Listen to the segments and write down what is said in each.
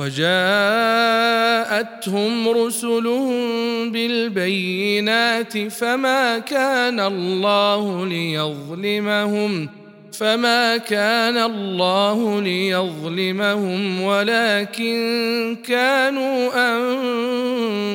وجاءتهم رسلهم بالبينات فما كان الله ليظلمهم فما كان الله ليظلمهم ولكن كانوا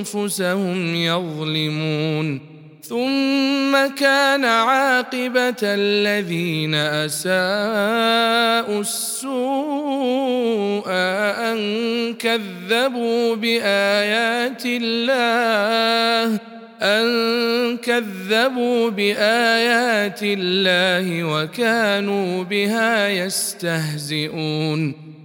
أنفسهم يظلمون. ثم كان عاقبة الذين أساءوا السوء أن كذبوا بآيات الله أن كذبوا بآيات الله وكانوا بها يستهزئون.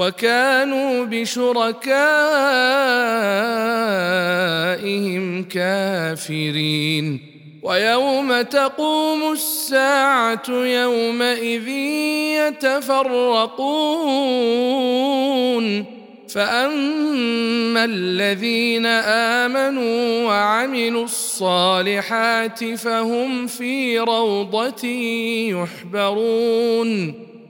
وكانوا بشركائهم كافرين. ويوم تقوم الساعة يومئذ يتفرقون. فأما الذين آمنوا وعملوا الصالحات فهم في روضة يحبرون.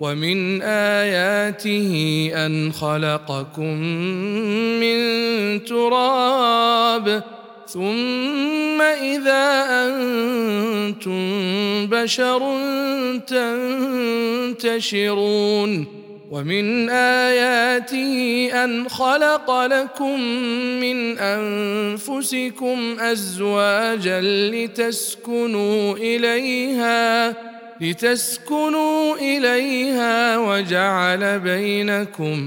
ومن آياته أن خلقكم من تراب ثم إذا أنتم بشر تنتشرون ومن آياته أن خلق لكم من أنفسكم أزواجا لتسكنوا إليها لتسكنوا إليها وجعل بينكم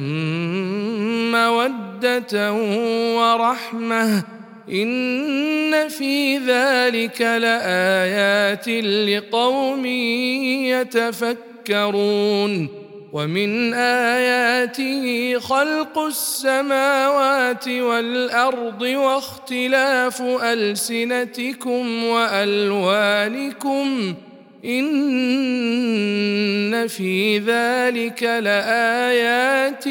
مودة ورحمة إن في ذلك لآيات لقوم يتفكرون ومن آياته خلق السماوات والأرض واختلاف ألسنتكم وألوانكم ان في ذلك لايات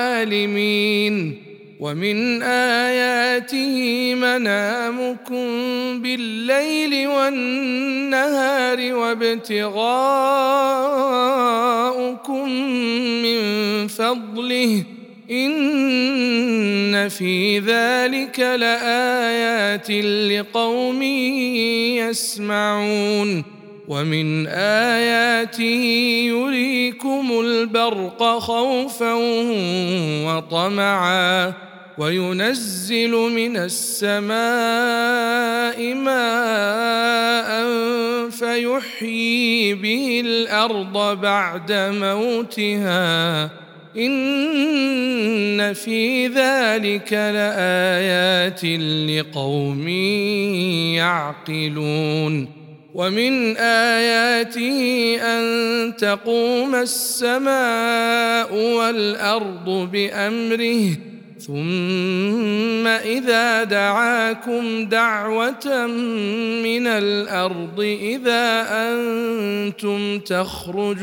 للعالمين ومن اياته منامكم بالليل والنهار وابتغاؤكم من فضله إن في ذلك لآيات لقوم يسمعون ومن آياته يريكم البرق خوفا وطمعا وينزل من السماء ماء فيحيي به الأرض بعد موتها إن في ذلك لآيات لقوم يعقلون ومن آياته أن تقوم السماء والأرض بأمره ثم إذا دعاكم دعوة من الأرض إذا أنتم تخرجون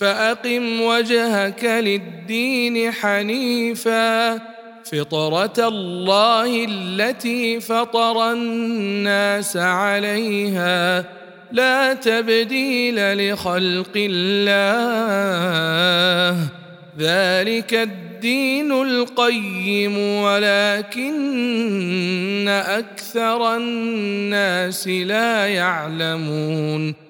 فأقم وجهك للدين حنيفا. فطرة الله التي فطر الناس عليها لا تبديل لخلق الله. ذلك الدين القيم ولكن أكثر الناس لا يعلمون.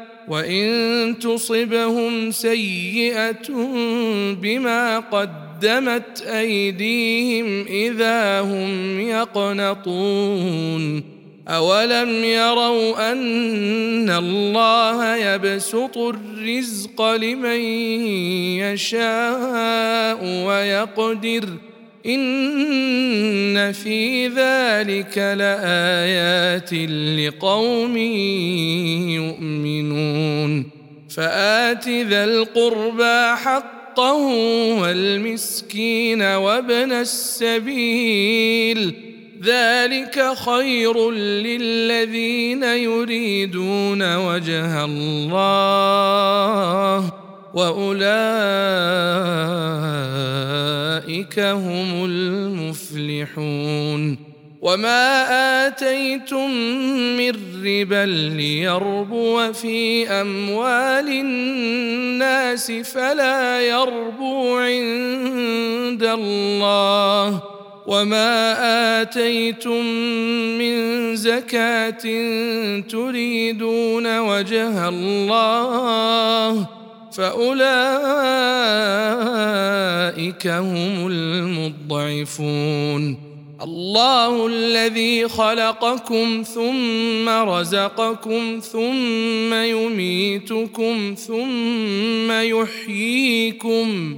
وإن تصبهم سيئة بما قدمت أيديهم إذا هم يقنطون. أولم يروا أن الله يبسط الرزق لمن يشاء ويقدر إن في ذلك لآيات لقوم يؤمنون. فآت ذا القربى حقه والمسكين وابن السبيل. ذلك خير للذين يريدون وجه الله وأولئك هم المفلحون. وما آتيتم من ربا ليربو في أموال الناس فلا يربو عند الله. وما آتيتم من زكاة تريدون وجه الله. فأولئك هم المضعفون. الله الذي خلقكم ثم رزقكم ثم يميتكم ثم يحييكم.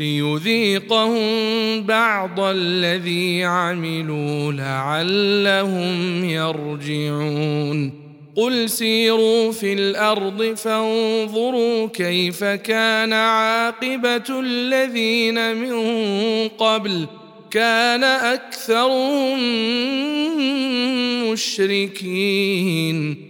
ليذيقهم بعض الذي عملوا لعلهم يرجعون. قل سيروا في الأرض فانظروا كيف كان عاقبة الذين من قبل. كان أكثرهم مشركين.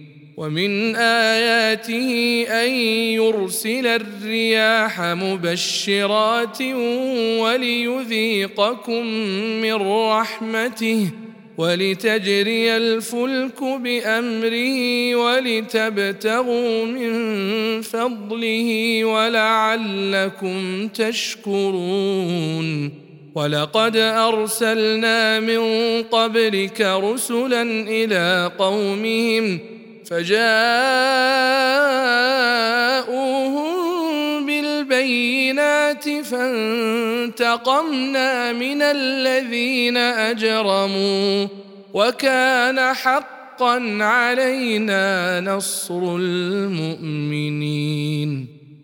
ومن آياته أن يرسل الرياح مبشرات وليذيقكم من رحمته ولتجري الفلك بأمره ولتبتغوا من فضله ولعلكم تشكرون ولقد أرسلنا من قبلك رسلا إلى قومهم فجاءوهم بالبينات فانتقمنا من الذين أجرموا وكان حقا علينا نصر المؤمنين.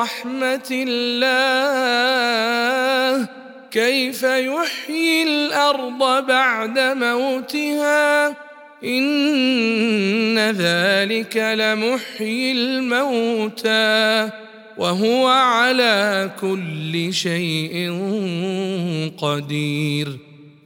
رحمة الله. كيف يحيي الأرض بعد موتها؟ إن ذلك لمحيي الموتى. وهو على كل شيء قدير.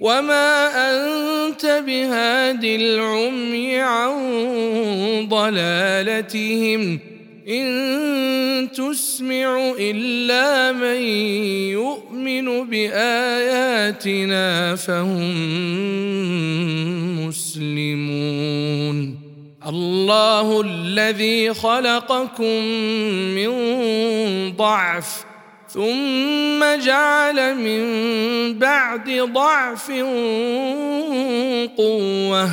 وما انت بهاد العمي عن ضلالتهم ان تسمع الا من يؤمن باياتنا فهم مسلمون الله الذي خلقكم من ضعف ثم جعل من بعد ضعف قوة.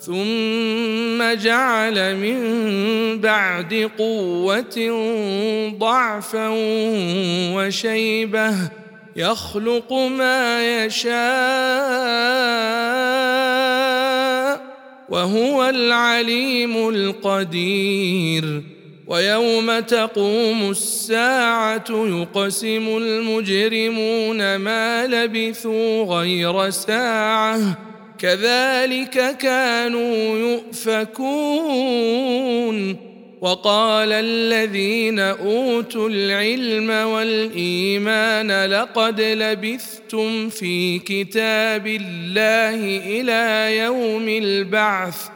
ثم جعل من بعد قوة ضعفا وشيبة. يخلق ما يشاء وهو العليم القدير. ويوم تقوم الساعة يقسم المجرمون ما لبثوا غير ساعة كذلك كانوا يؤفكون. وقال الذين أوتوا العلم والإيمان لقد لبثتم في كتاب الله إلى يوم البعث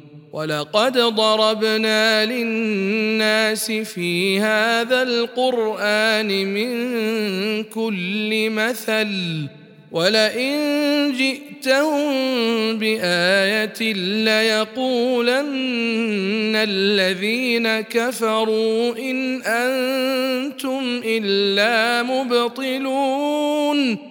ولقد ضربنا للناس في هذا القرآن من كل مثل ولئن جئتهم بآية ليقولن الذين كفروا إن أنتم إلا مبطلون